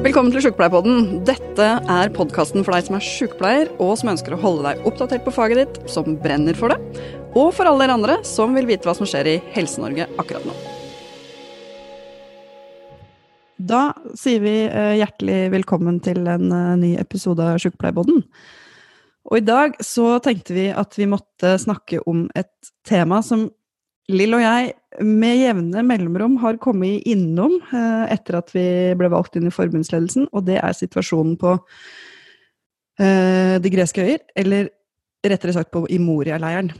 Velkommen til Sjukepleierpodden. Dette er podkasten for deg som er sjukepleier, og som ønsker å holde deg oppdatert på faget ditt, som brenner for det, og for alle dere andre som vil vite hva som skjer i Helse-Norge akkurat nå. Da sier vi eh, hjertelig velkommen til en eh, ny episode av Sjukepleierpodden. Og i dag så tenkte vi at vi måtte snakke om et tema som Lill og jeg med jevne mellomrom har kommet innom eh, etter at vi ble valgt inn i forbundsledelsen, og det er situasjonen på eh, De greske øyer, eller rettere sagt på, i Moria-leiren.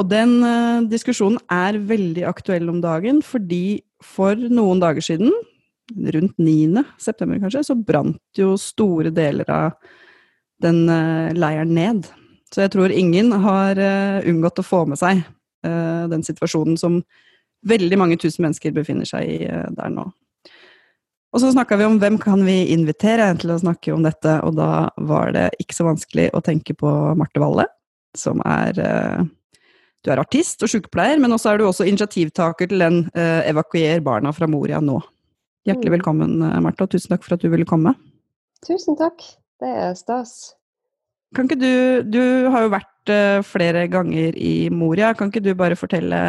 Og den eh, diskusjonen er veldig aktuell om dagen, fordi for noen dager siden, rundt 9. september kanskje, så brant jo store deler av den leiren ned. Så jeg tror ingen har unngått å få med seg den situasjonen som veldig mange tusen mennesker befinner seg i eh, der nå. Og så snakka vi om hvem kan vi invitere til å snakke om dette, og da var det ikke så vanskelig å tenke på Marte Valle, som er eh, Du er artist og sykepleier, men også er du også initiativtaker til den Evakuer barna fra Moria nå. Hjertelig mm. velkommen, Marte, og tusen takk for at du ville komme. Tusen takk. Det er stas. Kan ikke du Du har jo vært uh, flere ganger i Moria. Kan ikke du bare fortelle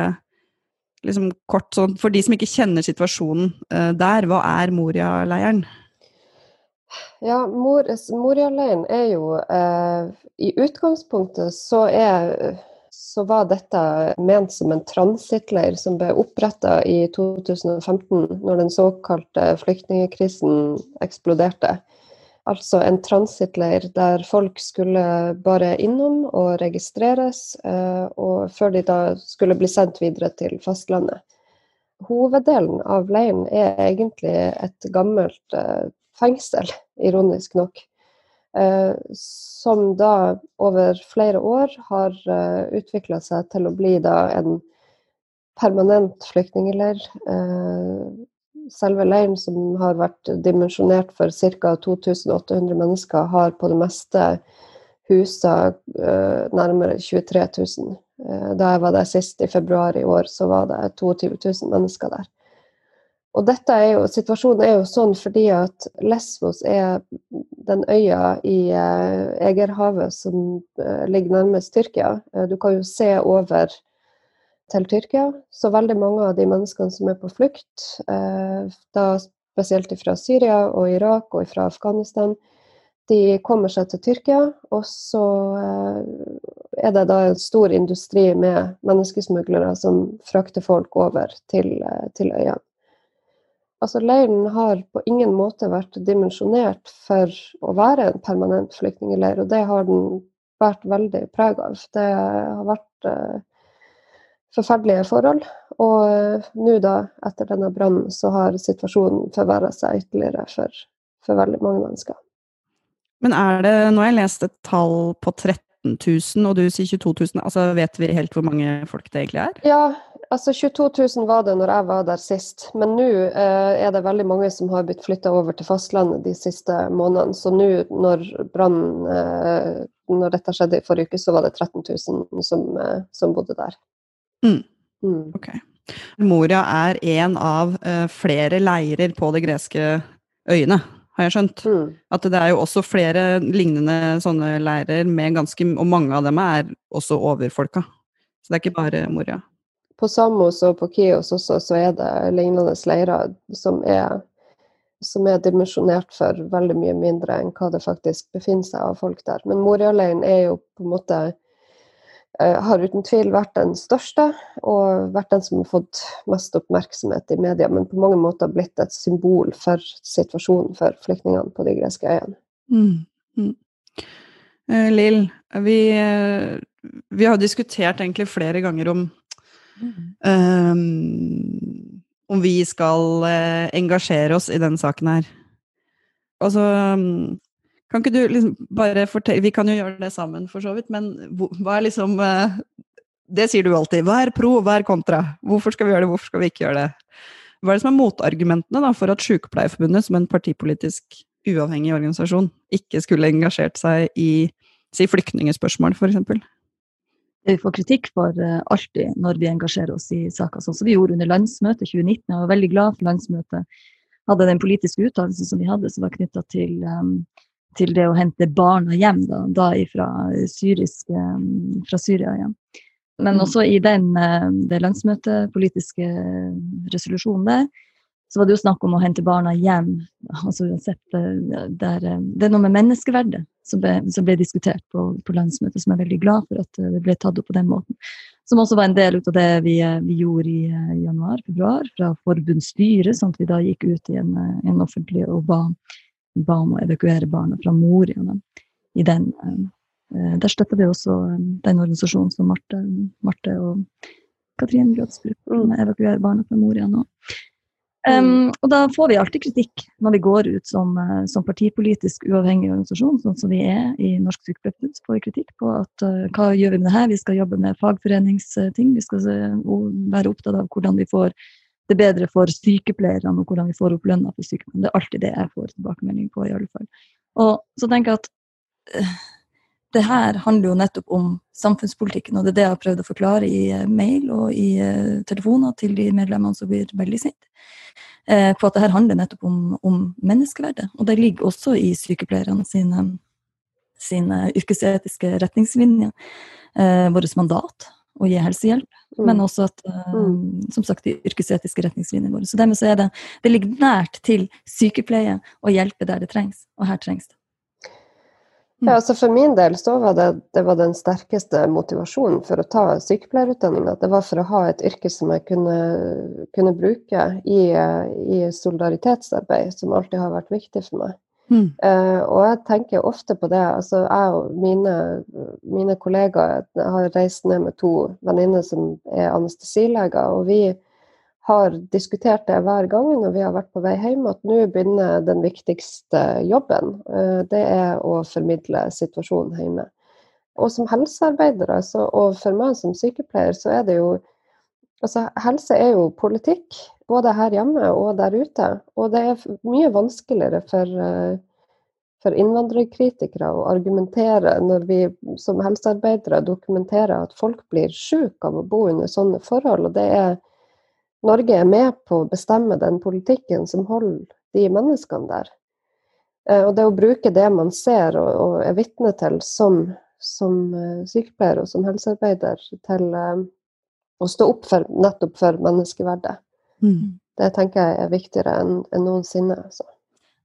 liksom kort sånn, for de som ikke kjenner situasjonen uh, der, hva er Moria-leiren? Ja, Mor Moria-leiren er jo eh, I utgangspunktet så er så var dette ment som en transittleir som ble oppretta i 2015, når den såkalte flyktningkrisen eksploderte. Altså en transittleir der folk skulle bare innom og registreres, eh, og før de da skulle bli sendt videre til fastlandet. Hoveddelen av leiren er egentlig et gammelt eh, fengsel, ironisk nok. Eh, som da over flere år har utvikla seg til å bli da en permanent flyktningleir selve leiren, som har vært dimensjonert for ca. 2800 mennesker, har på det meste husa uh, nærmere 23 000. Uh, da jeg var der sist, i februar i år, så var det 22 000 mennesker der. Og dette er jo, Situasjonen er jo sånn fordi at Lesvos er den øya i uh, Egerhavet som ligger nærmest Tyrkia. du kan jo se over til Tyrkia. Så veldig mange av de menneskene som er på flukt, eh, da spesielt fra Syria og Irak og fra Afghanistan, de kommer seg til Tyrkia, og så eh, er det da en stor industri med menneskesmuglere som frakter folk over til, eh, til øyene. Altså, leiren har på ingen måte vært dimensjonert for å være en permanent flyktningleir, og det har den vært veldig preg av. Det har vært forferdelige forhold. Og eh, nå da, etter denne brannen, så har situasjonen forverra seg ytterligere for, for, veldig mange mennesker. Men er det Nå har jeg lest et tall på 13 000, og du sier 22 000. Altså vet vi helt hvor mange folk det egentlig er? Ja, altså 22 000 var det når jeg var der sist. Men nå eh, er det veldig mange som har blitt flytta over til fastlandet de siste månedene. Så nå når brannen eh, Når dette skjedde i forrige uke, så var det 13 000 som, eh, som bodde der. Mm. Mm. Ok. Moria er en av uh, flere leirer på de greske øyene, har jeg skjønt. Mm. At det er jo også flere lignende sånne leirer med ganske Og mange av dem er også overfolka. Så det er ikke bare Moria. På Samos og på Kios også så er det lignende leirer som er, som er dimensjonert for veldig mye mindre enn hva det faktisk befinner seg av folk der. Men Moria-leiren er jo på en måte har uten tvil vært den største, og vært den som har fått mest oppmerksomhet i media, men på mange måter blitt et symbol for situasjonen for flyktningene på de greske øyene. Mm. Mm. Uh, Lill, vi, uh, vi, har diskutert egentlig flere ganger om um, om vi skal engasjere oss i denne saken her. Altså um, kan ikke du liksom bare fortelle Vi kan jo gjøre det sammen, for så vidt, men hva er liksom eh, Det sier du alltid. Hva er pro, hva er kontra? Hvorfor skal vi gjøre det, hvorfor skal vi ikke gjøre det? Hva er det som er motargumentene da, for at Sykepleierforbundet, som en partipolitisk uavhengig organisasjon, ikke skulle engasjert seg i si flyktningspørsmål, f.eks.? Vi får kritikk for uh, alltid når vi engasjerer oss i saker, sånn som vi gjorde under landsmøtet 2019. Jeg var veldig glad for landsmøtet hadde den politiske uttalelsen som vi hadde, som var knytta til, um, til det å hente barna hjem, da, da ifra, syrisk, um, fra Syria igjen. Men også i den, det landsmøtepolitiske resolusjonen der, så var det jo snakk om å hente barna hjem. altså uansett, der, Det er noe med menneskeverdet som ble, som ble diskutert på, på, landsmøtet, som jeg er veldig glad for at det ble tatt opp på den måten. Som også var en del av det vi, vi gjorde i januar-februar fra forbundsstyret, sånn at vi da gikk ut i en, en offentlig og ba, ba, om å evakuere barna fra Moria. I den, uh, der støtter vi også um, den organisasjonen som Marte, Marte og Katrin Grøtsbruk mm. evakuerer barna fra Moria nå. Um, og da får vi alltid kritikk når vi går ut som, som partipolitisk uavhengig organisasjon, sånn som vi er i Norsk Sykepleierforbund. får vi kritikk på at uh, hva gjør vi med det her? Vi skal jobbe med fagforeningsting. Vi skal være opptatt av hvordan vi får det bedre for sykepleierne, og hvordan vi får opp lønna for sykepleierne. Det er alltid det jeg får tilbakemelding på, i alle fall. Og så tenker jeg at det her handler jo nettopp om samfunnspolitikken, og det er det jeg har prøvd å forklare i mail og i telefoner til de medlemmene som blir veldig sinte eh, på at det her handler nettopp om, om, menneskeverdet. Og det ligger også i sykepleierne sine, sine yrkesetiske retningslinjer. Eh, vårt mandat å gi helsehjelp, mm. men også at, eh, mm. som sagt, de yrkesetiske retningslinjene våre. Så dermed så er det, det ligger nært til sykepleie å hjelpe der det trengs, og her trengs det. Ja, mm. altså For min del så var det, det var den sterkeste motivasjonen for å ta sykepleierutdanninga. Det var for å ha et yrke som jeg kunne, kunne bruke i, i, solidaritetsarbeid, som alltid har vært viktig for meg. Mm. Uh, og jeg tenker ofte på det. altså Jeg og mine, mine kollegaer har reist ned med to venninner som er anestesileger. og vi har diskutert det hver gang når vi har vært på vei hjem, at nå begynner den viktigste jobben. Uh, det er å formidle situasjonen hjemme. Og som helsearbeidere, og for meg som sykepleier, så er det jo Altså, helse er jo politikk, både her hjemme og der ute. Og det er mye vanskeligere for, eh, for innvandrerkritikere å argumentere når vi som helsearbeidere dokumenterer at folk blir syke av å bo under sånne forhold. og det er Norge er med på å bestemme den politikken som holder de menneskene der. Eh, og det å bruke det man ser og, og er vitne til som, som, eh, sykepleier og som helsearbeider, til å stå opp for, nettopp for menneskeverdet, mm. det tenker jeg er viktigere enn, enn noensinne. Så.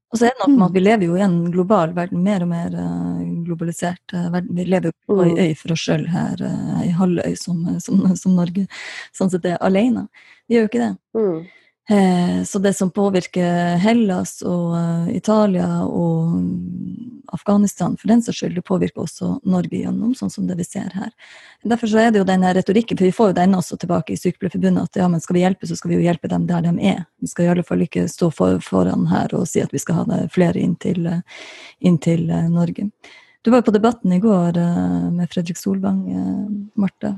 Og så er det noe med at vi lever jo i en global verden, mer og mer uh, globalisert uh, verden. Vi lever jo på ei mm. øy for oss sjøl her, uh, ei halvøy som, som, som, Norge. Sånn sett er alene. Vi gjør jo ikke det. Mm. Eh, så det som påvirker Hellas og uh, Italia og Afghanistan, for den saks skyld, det påvirker også Norge gjennom, sånn som det vi ser her. Derfor så er det jo denne retorikken, for vi får jo den også tilbake i Sykepleierforbundet, at ja, men skal vi hjelpe, så skal vi jo hjelpe dem der de er. Vi skal i alle fall ikke stå for, foran her og si at vi skal ha flere inn til, inn til Norge. Du var jo på Debatten i går med Fredrik Solvang, Marte.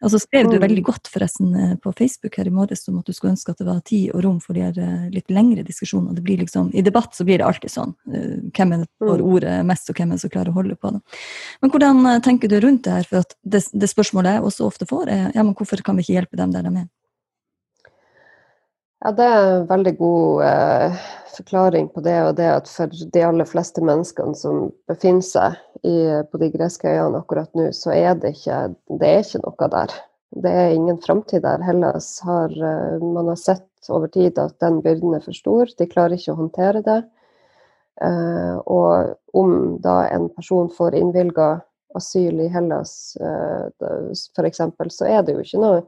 Og så skrev du veldig godt forresten eh, på Facebook her i morges om at du skulle ønske at det var tid og rom for de her eh, litt lengre diskusjonene. Det blir liksom, I debatt så blir det alltid sånn. Eh, hvem er det får mm. ordet mest, og hvem er det som klarer å holde på det. Men hvordan tenker du rundt det her? For det, det, spørsmålet jeg også ofte får, er ja, men hvorfor kan vi ikke hjelpe dem der de er? Ja, det er en veldig god eh, forklaring på det. Og det at for de aller fleste menneskene som befinner seg i, på de greske øyene akkurat nå, så er det ikke, det er ikke noe der. Det er ingen framtid der. Hellas har eh, Man har sett over tid at den byrden er for stor. De klarer ikke å håndtere det. Eh, og om da en person får innvilga asyl i Hellas eh, f.eks., så er det jo ikke noe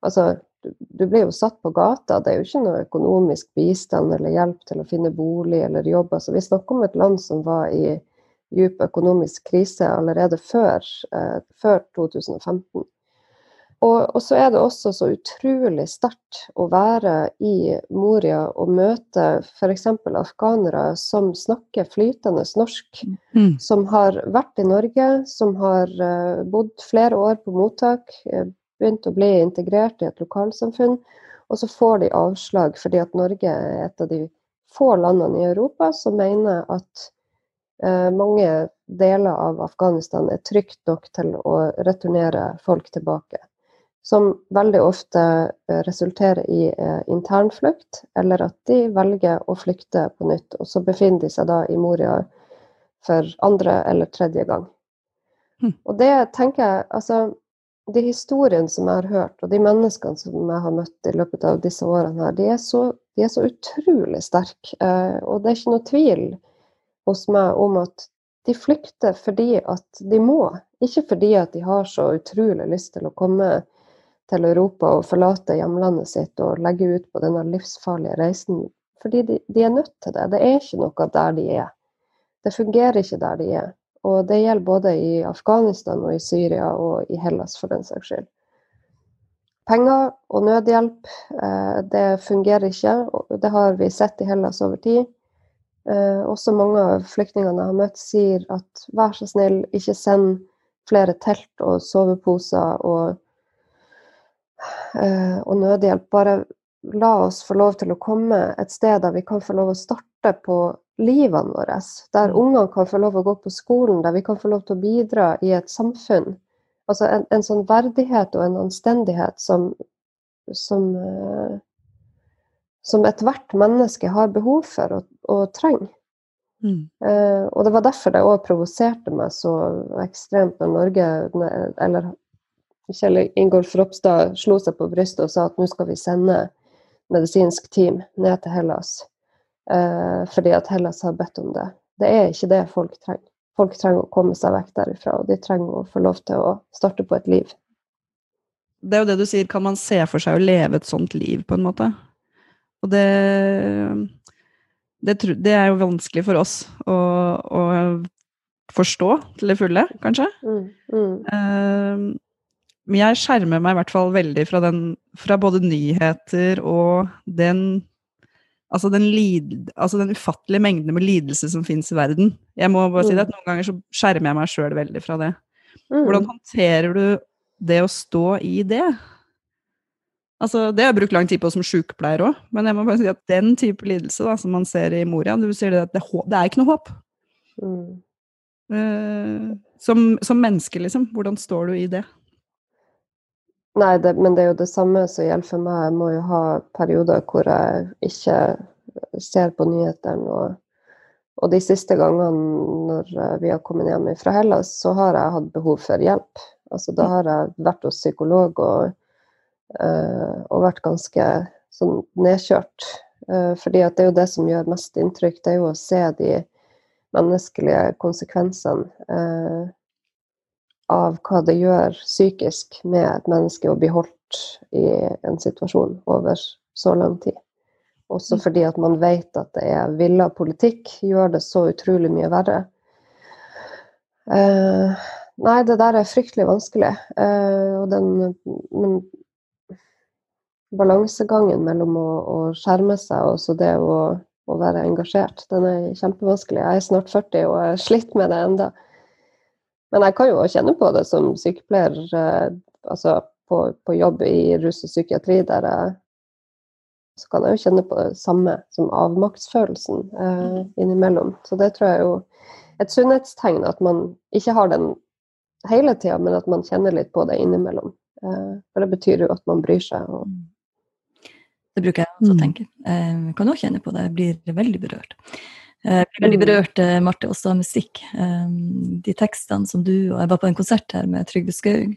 Altså, du blir jo satt på gata. Det er jo ikke noe økonomisk bistand eller hjelp til å finne bolig eller jobb. Altså, vi snakker om et land som var i djup økonomisk krise allerede før, eh, før 2015. Og, og, så er det også så utrolig sterkt å være i Moria og møte f.eks. afghanere som snakker flytende norsk, mm. som har vært i Norge, som har uh, bodd flere år på mottak, uh, begynt å bli integrert i et lokalsamfunn. Og så får de avslag fordi at Norge er et av de få landene i Europa som mener at eh, mange deler av Afghanistan er trygt nok til å returnere folk tilbake. som veldig ofte eh, resulterer i eh, internflukt, eller at de velger å flykte på nytt. Og så befinner de seg da i Moria for andre eller tredje gang. Mm. Og det tenker jeg Altså, de historiene som jeg har hørt, og de menneskene som jeg har møtt i løpet av disse årene her, de er så, de er så utrolig sterke. Eh, og det er ikke noe tvil hos meg om at de flykter fordi at de må, ikke fordi at de har så utrolig lyst til å komme til Europa og forlate hjemlandet sitt og legge ut på denne livsfarlige reisen. Fordi de, de er nødt til det. Det er ikke noe der de er. Det fungerer ikke der de er. Og det gjelder både i Afghanistan og i Syria og i Hellas, for den saks skyld. Penger og nødhjelp, eh, det fungerer ikke. Det har vi sett i Hellas over tid. Eh, også mange av flyktningene jeg har møtt, sier at vær så snill, ikke send flere telt og soveposer og, eh, og nødhjelp. Bare la oss få lov til å komme et sted der vi kan få lov å starte på livene våre. Der ungene kan få lov å gå på skolen, der vi kan få lov til å bidra i et samfunn. Altså en, en sånn verdighet og en anstendighet som, som eh, som ethvert menneske har behov for og, og trenger. Mm. Eh, og det var derfor det òg provoserte meg så ekstremt når Norge, eller Kjell Ingolf Ropstad, slo seg på brystet og sa at nå skal vi sende medisinsk team ned til Hellas. Eh, fordi at Hellas har bedt om det. Det er ikke det folk trenger. Folk trenger å komme seg vekk derifra, og de trenger å få lov til å starte på et liv. Det er jo det du sier, kan man se for seg å leve et sånt liv, på en måte? Og det, det, det er jo vanskelig for oss å, å, forstå til det fulle, kanskje. Mm, mm. Uh, men jeg skjermer meg i hvert fall veldig fra, den, fra både nyheter og den Altså den, lid, altså den ufattelige mengden med lidelse som finnes i verden. Jeg må bare si det at Noen ganger så skjermer jeg meg sjøl veldig fra det. Mm. Hvordan håndterer du det å stå i det? Altså, det har jeg brukt lang tid på som sykepleier òg, men jeg må bare si at den type lidelse da, som man ser i Moria, du sier det at det, det er ikke noe håp. Mm. Uh, som, som, menneske, liksom. Hvordan står du i det? Nei, det, men det er jo det samme som gjelder for meg. Jeg må jo ha perioder hvor jeg ikke ser på nyhetene. Og, og de siste gangene når vi har kommet hjem fra Hellas, så har jeg hatt behov for hjelp. Altså, da har jeg vært hos psykolog og, og vært ganske sånn nedkjørt. Uh, fordi at det er jo det som gjør mest inntrykk, det er jo å se de menneskelige konsekvensene. Uh, av hva det gjør psykisk med et menneske å bli holdt i en situasjon over så lang tid. Også Mm. fordi at man vet at det er villa politikk, gjør det så utrolig mye verre. Eh, nei, det der er fryktelig vanskelig. Eh, og den men, balansegangen mellom å, å, skjerme seg og så det å, å, være engasjert, den er kjempevanskelig. Jeg er snart 40 og jeg slitt med det enda. Men jeg kan jo kjenne på det som sykepleier, eh, altså på, på, jobb i rus og psykiatri, der jeg så kan jeg jo kjenne på det samme som avmaktsfølelsen eh, innimellom. Så det tror jeg er jo et sunnhetstegn, at man ikke har den hele tida, men at man kjenner litt på det innimellom. Eh, for det betyr jo at man bryr seg. Og... Det bruker jeg også å Mm. tenke. Jeg kan også kjenne på det. Jeg blir veldig berørt. Jeg blir veldig berørt, eh, Marte, også av musikk. De tekstene som du Og jeg var på en konsert her med Trygve Skaug,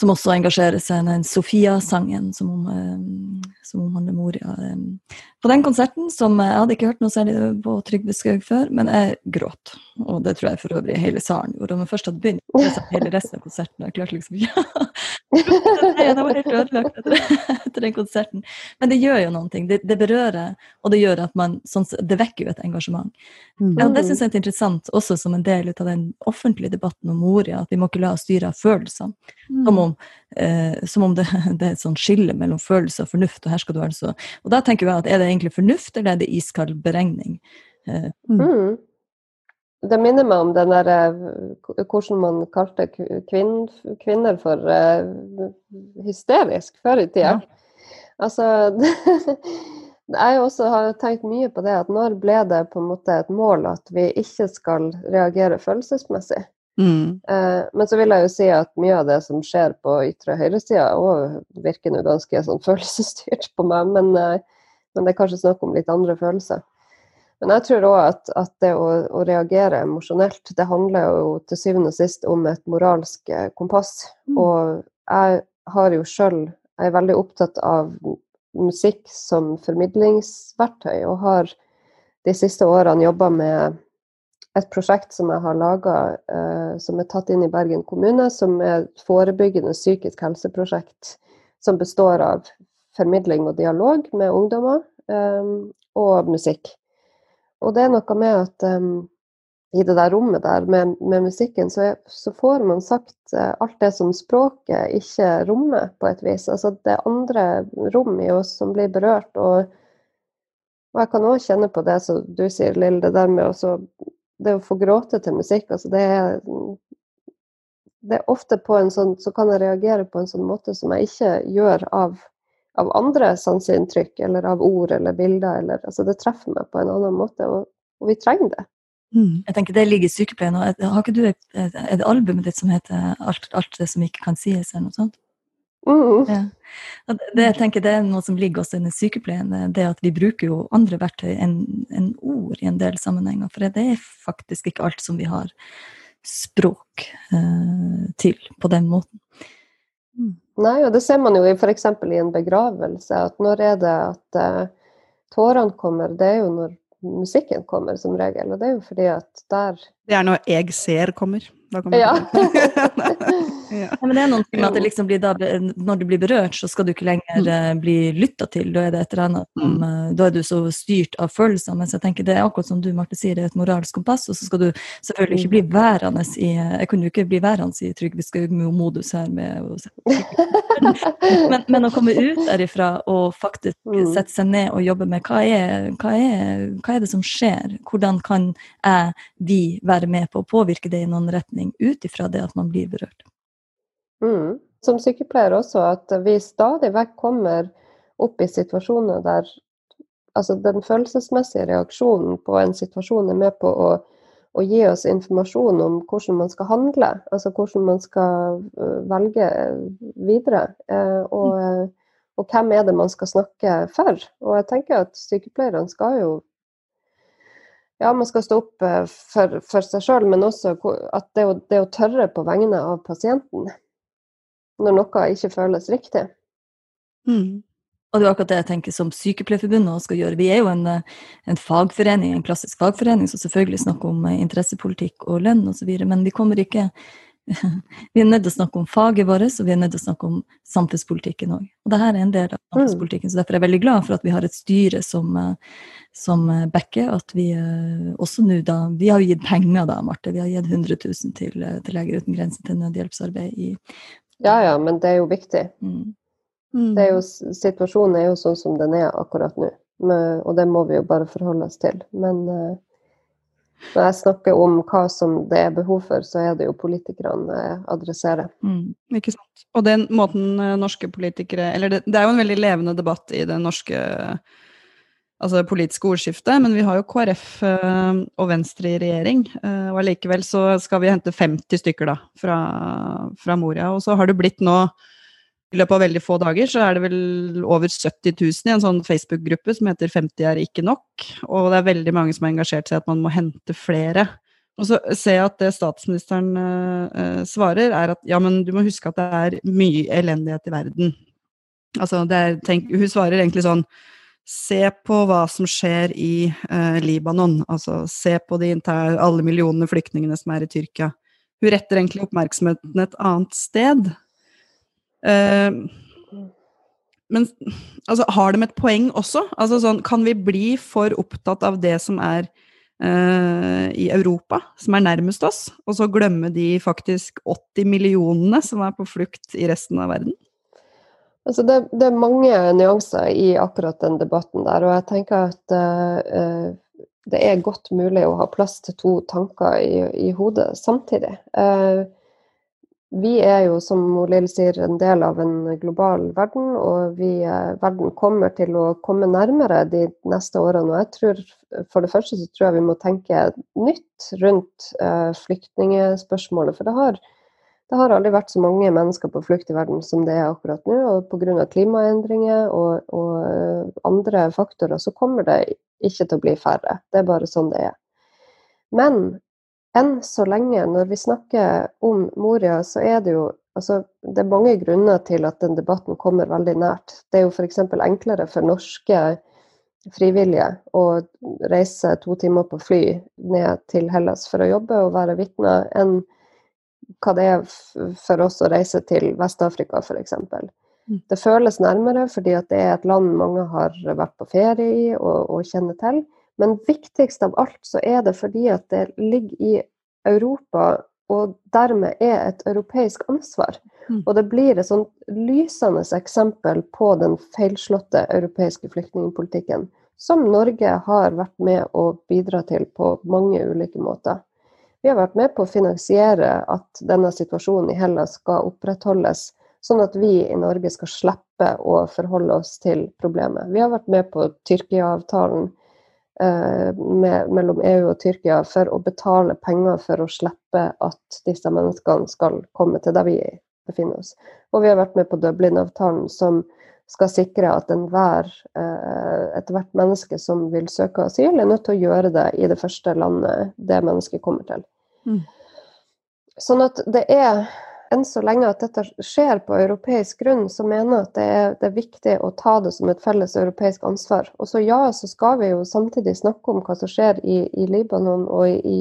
som også engasjerer seg i den Sofia-sangen som, om, um, som omhandler Moria. Um, På den konserten, som jeg hadde ikke hørt noe særlig på Trygve Skaug før, men jeg gråt. Og det tror jeg for øvrig hele salen gjorde. Jeg først hadde begynt å satt hele resten av konserten, jeg klarte liksom ikke Jeg var helt ødelagt etter den konserten. Men det gjør jo noen ting. Det, det berører, og det gjør at man sånn, Det vekker jo et engasjement. Mm. Ja, det syns jeg er interessant, også som en del av den offentlige debatten om Moria, at vi må ikke la oss styre av følelsene. Som om, eh, som om det, det, er et sånt skille mellom følelse og fornuft. Og her skal du altså Og da tenker jeg at er det egentlig fornuft, eller er det iskald beregning? Eh, Mm. Det minner meg om den der eh, hvordan man kalte kvinn, kvinner for uh, hysterisk før i tida. Ja. Altså Jeg også har tenkt mye på det at når ble det på en måte et mål at vi ikke skal reagere følelsesmessig? Mm. Eh, men så vil jeg jo si at mye av det som skjer på ytre høyresida, òg virker nå ganske sånn følelsesstyrt på meg, men, eh, men det er kanskje snakk om litt andre følelser. Men jeg tror òg at, at, det å, å reagere emosjonelt, det handler jo til syvende og sist om et moralsk eh, kompass. Mm. Og jeg har jo sjøl Jeg er veldig opptatt av musikk som formidlingsverktøy, og har de siste årene jobba med et prosjekt som jeg har laga, eh, som er tatt inn i Bergen kommune, som er et forebyggende psykisk helseprosjekt som består av formidling og dialog med ungdommer, eh, og musikk. Og det er noe med at um, i det der rommet der med, med musikken, så, er, så, får man sagt uh, alt det som språket ikke rommer, på et vis. Altså det er andre rom i oss som blir berørt. Og, og jeg kan òg kjenne på det som du sier, Lill, det der med også, det å få gråte til musikk. Altså det er det er ofte på en sånn, så kan jeg reagere på en sånn måte som jeg ikke gjør av av andre sanseinntrykk eller av ord eller bilder. Eller, altså det treffer meg på en annen måte, og, og vi trenger det. Mm. Jeg tenker Det ligger i sykepleien. og Har ikke du et, et, et albumet ditt som heter alt, alt, det som ikke kan sies'? eller noe sånt? Uh. Ja. Det, jeg tenker det er noe som ligger også i sykepleien, det at vi bruker jo andre verktøy enn en ord i en del sammenhenger. For det er faktisk ikke alt som vi har språk eh, til på den måten. Mm. Nei, og det ser man jo f.eks. i en begravelse, at når er det at eh, tårene kommer? Det er jo når musikken kommer, som regel. Og det er jo fordi at der Det er når jeg ser kommer. ja. ja. Men det er noen med at det liksom blir da, når du blir berørt, så skal du ikke lenger mm. Eh, bli lytta til. Da er det et eller annet som, mm. Eh, da er du så styrt av følelser. Mens jeg tenker det er akkurat som du Marte sier, det er et moralsk kompass. Og så skal du selvfølgelig ikke bli værende i Jeg kunne jo ikke bli værende i Trygve Skaug-modus her med men, men, å komme ut derifra og faktisk mm. sette seg ned og jobbe med hva er, hva er, hva er det som skjer? Hvordan kan jeg, vi, være med på å påvirke det i noen retning ut ifra det at man blir berørt? Mm. Som sykepleier også, at vi stadig vekk kommer opp i situasjoner der altså den følelsesmessige reaksjonen på en situasjon er med på å, å, gi oss informasjon om hvordan man skal handle, altså hvordan man skal velge videre. Eh, og, mm. og, hvem er det man skal snakke for? Og jeg tenker at sykepleierne skal jo ja, man skal stå opp for, for seg sjøl, men også at det å, det å tørre på vegne av pasienten når noe ikke føles riktig. Mm. Og det er akkurat det jeg tenker som Sykepleierforbundet skal gjøre. Vi er jo en, en, fagforening, en klassisk fagforening, som selvfølgelig snakker om eh, interessepolitikk og lønn osv., men vi kommer ikke Vi er nødt til å snakke om faget vårt, og vi er nødt til å snakke om samfunnspolitikken òg. Og dette er en del av mm. samfunnspolitikken, så derfor er jeg veldig glad for at vi har et styre som, eh, som eh, backer. At vi også nå da Vi har jo gitt penger, da, Marte. Vi har gitt 100 000 til, til Leger uten grenser til nødhjelpsarbeid i ja, ja, men det er jo viktig. Mm. Mm. Er jo, situasjonen er jo sånn som den er akkurat nå, men, og det må vi jo bare forholde oss til. Men uh, når jeg snakker om hva som det er behov for, så er det jo politikerne uh, adresserer. Mm. Ikke sant. Og den måten uh, norske politikere Eller det, det, er jo en veldig levende debatt i det norske altså politiske ordskiftet, men vi har jo KrF eh, og Venstre i regjering. Eh, og allikevel så skal vi hente 50 stykker da, fra, fra, Moria. Og så har det blitt nå, i løpet av veldig få dager, så er det vel over 70 000 i en sånn Facebook-gruppe som heter 50 er ikke nok. Og det er veldig mange som har engasjert seg i at man må hente flere. Og så ser jeg at det statsministeren uh, svarer, er at ja, men du må huske at det er mye elendighet i verden. Altså, er, tenk, hun svarer egentlig sånn Se på hva som skjer i eh, Libanon. Altså, se på de inter alle millionene flyktningene som er i Tyrkia. Hun retter egentlig oppmerksomheten et annet sted. Eh, men altså, har de et poeng også? Altså, sånn, kan vi bli for opptatt av det som er eh, i Europa, som er nærmest oss, og så glemme de faktisk 80 millionene som er på flukt i resten av verden? Altså det, det, er mange nyanser i akkurat den debatten der, og jeg tenker at uh, det er godt mulig å ha plass til to tanker i, i hodet samtidig. Uh, vi er jo, som Lill sier, en del av en global verden, og vi, uh, verden kommer til å komme nærmere de neste årene. Og jeg tror, for det første så tror jeg vi må tenke nytt rundt flyktningspørsmålet. For det har, det har aldri vært så mange mennesker på flukt i verden som det er akkurat nå. Og pga. klimaendringer og, og uh, andre faktorer så kommer det ikke til å bli færre. Det er bare sånn det er. Men enn så lenge, når vi snakker om Moria, så er det jo altså, det er mange grunner til at den debatten kommer veldig nært. Det er jo f.eks. enklere for norske frivillige å reise to timer på fly ned til Hellas for å jobbe og være vitne, enn hva det er for oss å reise til Vest-Afrika f.eks. Mm. Det føles nærmere fordi det er et land mange har vært på ferie i og, og kjenner til. Men viktigst av alt så er det fordi at det ligger i Europa og dermed er et europeisk ansvar. Mm. Og det blir et sånt lysende eksempel på den feilslåtte europeiske flyktningpolitikken, som Norge har vært med å bidra til på mange ulike måter. Vi har vært med på å finansiere at denne situasjonen i Hellas skal opprettholdes, sånn at vi i Norge skal slippe å forholde oss til problemet. Vi har vært med på Tyrkia-avtalen Eh, mellom EU og Tyrkia for å betale penger for å slippe at disse menneskene skal komme til der vi befinner oss. Og vi har vært med på Dublin-avtalen som skal sikre at enhver, eh, ethvert menneske som vil søke asyl, er nødt til å gjøre det i det første landet det mennesket kommer til. Mm. Sånn at det er enn så lenge at dette skjer på europeisk grunn, så mener jeg at det er, det er, viktig å ta det som et felles europeisk ansvar. Og så ja, så skal vi jo samtidig snakke om hva som skjer i, i Libanon og i,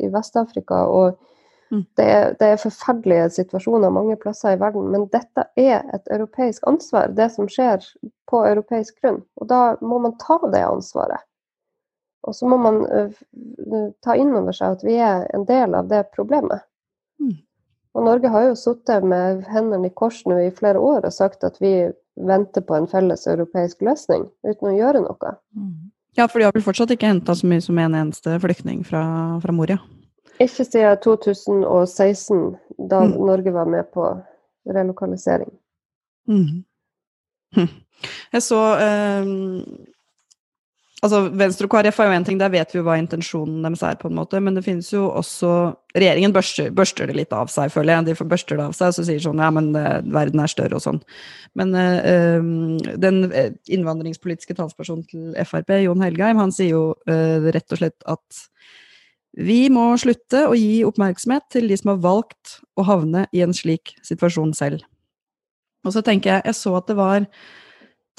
i Vest-Afrika. og. Det er, det er, forferdelige situasjoner mange plasser i verden, men dette er et europeisk ansvar, det som skjer på europeisk grunn. Og da må man ta det ansvaret. Og så må man uh, ta inn over seg at vi er en del av det problemet. Mm. Og Norge har jo sittet med hendene i kors nå i flere år og sagt at vi venter på en felles europeisk løsning, uten å gjøre noe. Mm. Ja, for de har vel fortsatt ikke henta så mye som en eneste flyktning fra, fra Moria? Ikke siden 2016, da mm. Norge var med på relokalisering. Mm. Hm. Jeg så eh, Altså, Venstre og KrF er jo én ting, der vet vi jo hva intensjonen deres er, på en måte, men det finnes jo også Regjeringen børster, børster, det litt av seg, føler jeg. De børster det av seg og så sier sånn ja, men uh, verden er større og sånn. Men eh, den innvandringspolitiske talspersonen til Frp, Jon Helgheim, han sier jo uh, rett og slett at vi må slutte å gi oppmerksomhet til de som har valgt å havne i en slik situasjon selv. Og så tenker jeg, jeg så at det var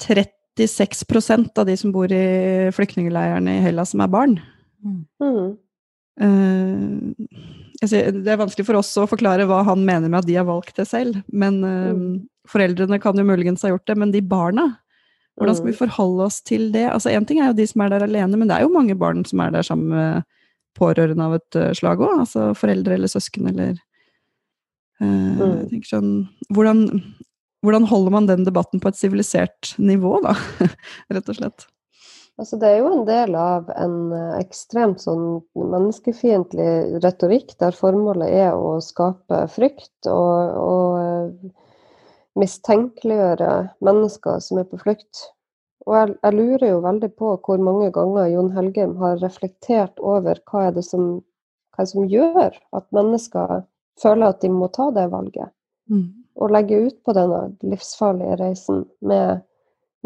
30 96 av de som bor i flyktningleirene i Hellas, som er barn. Mm. Uh, det er vanskelig for oss å forklare hva han mener med at de har valgt det selv. Men uh, mm. foreldrene kan jo muligens ha gjort det. Men de barna, hvordan skal vi mm. forholde oss til det? Altså Én ting er jo de som er der alene, men det er jo mange barn som er der sammen med pårørende av et uh, slag òg. Altså foreldre eller søsken eller uh, mm. sånn, hvordan, hvordan holder man den debatten på et sivilisert nivå, da, rett og slett? Altså, det er jo en del av en eh, ekstremt sånn menneskefiendtlig retorikk, der formålet er å skape frykt og, og eh, mistenkeliggjøre mennesker som er på flukt. Og jeg, jeg, lurer jo veldig på hvor mange ganger Jon Helgheim har reflektert over hva er det som, hva er det som gjør at mennesker føler at de må ta det valget. Mm Og legge ut på denne livsfarlige reisen med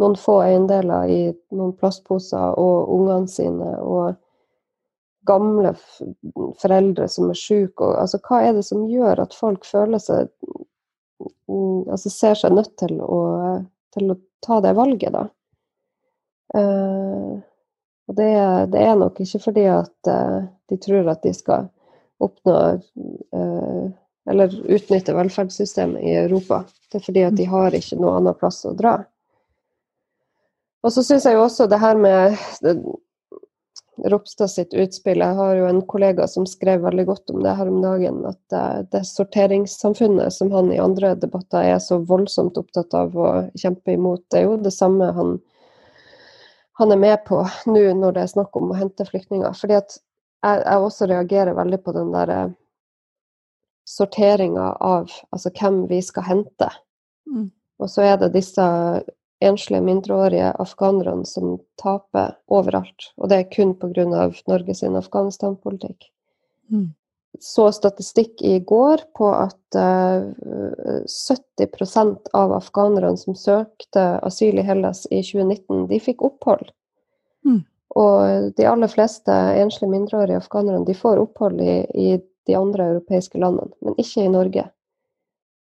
noen få eiendeler i noen plastposer og ungene sine og gamle foreldre som er syke. Altså, hva er det som gjør at folk føler seg mm, Altså ser seg nødt til å, til å ta det valget, da? Uh, og det, det, er nok ikke fordi at uh, de tror at de skal oppnå uh, eller utnytte velferdssystemet i Europa. Det er fordi at de har ikke noe annen plass å dra. Og så syns jeg jo også det her med Ropstad sitt utspill Jeg har jo en kollega som skrev veldig godt om det her om dagen. At det sorteringssamfunnet som han i andre debatter er så voldsomt opptatt av å kjempe imot, det er jo det samme han, han er med på nå når det er snakk om å hente flyktninger. Fordi at jeg, jeg også reagerer veldig på den der sorteringa av altså hvem vi skal hente. Mm. Og så er det disse enslige mindreårige afghanerne som taper overalt. Og det er kun pga. Norges Afghanistan-politikk. Mm. Så statistikk i går på at uh, 70% av afghanerne som søkte asyl i Hellas i 2019, de fikk opphold. Mm. Og de aller fleste enslige mindreårige afghanerne de får opphold i, i de andre europeiske landene, men ikke i Norge.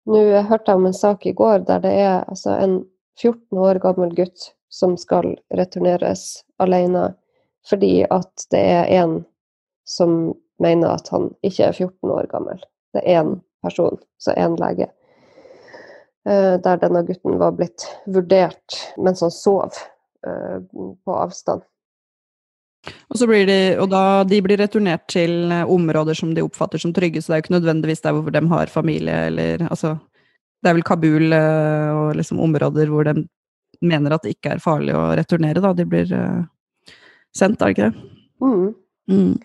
Nå jeg hørte jeg om en sak i går der det er altså, en 14 år gammel gutt som skal returneres alene fordi at det er en som mener at han ikke er 14 år gammel. Det er én person, så én lege. Eh, der denne gutten var blitt vurdert mens han sov eh, på avstand. Og, blir de, og da, de blir returnert til eh, områder som de oppfatter som trygge, så det er jo ikke nødvendigvis der hvor de har familie, eller altså Det er vel Kabul og liksom områder hvor de mener at det ikke er farlig å returnere, da. De blir sendt, er det ikke det? Mm. Mm.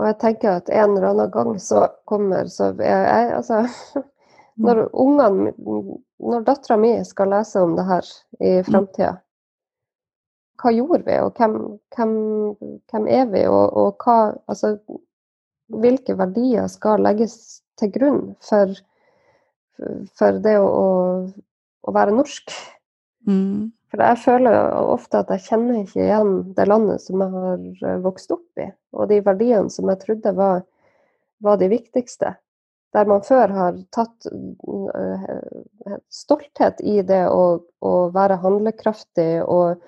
Og jeg tenker at en eller annen gang så kommer så jeg, jeg Altså Når ungene Når dattera mi skal lese om det her i mm. framtida, hva gjorde vi, og hvem, hvem, hvem er vi, og, og, hva Altså, hvilke verdier skal legges til grunn for, for det å, å, være norsk? Mm. For jeg føler ofte at jeg kjenner ikke igjen det landet som jeg har eh, vokst opp i, og de verdiene som jeg trodde var, var de viktigste. Der man før har tatt uh, stolthet i det å, å være handlekraftig og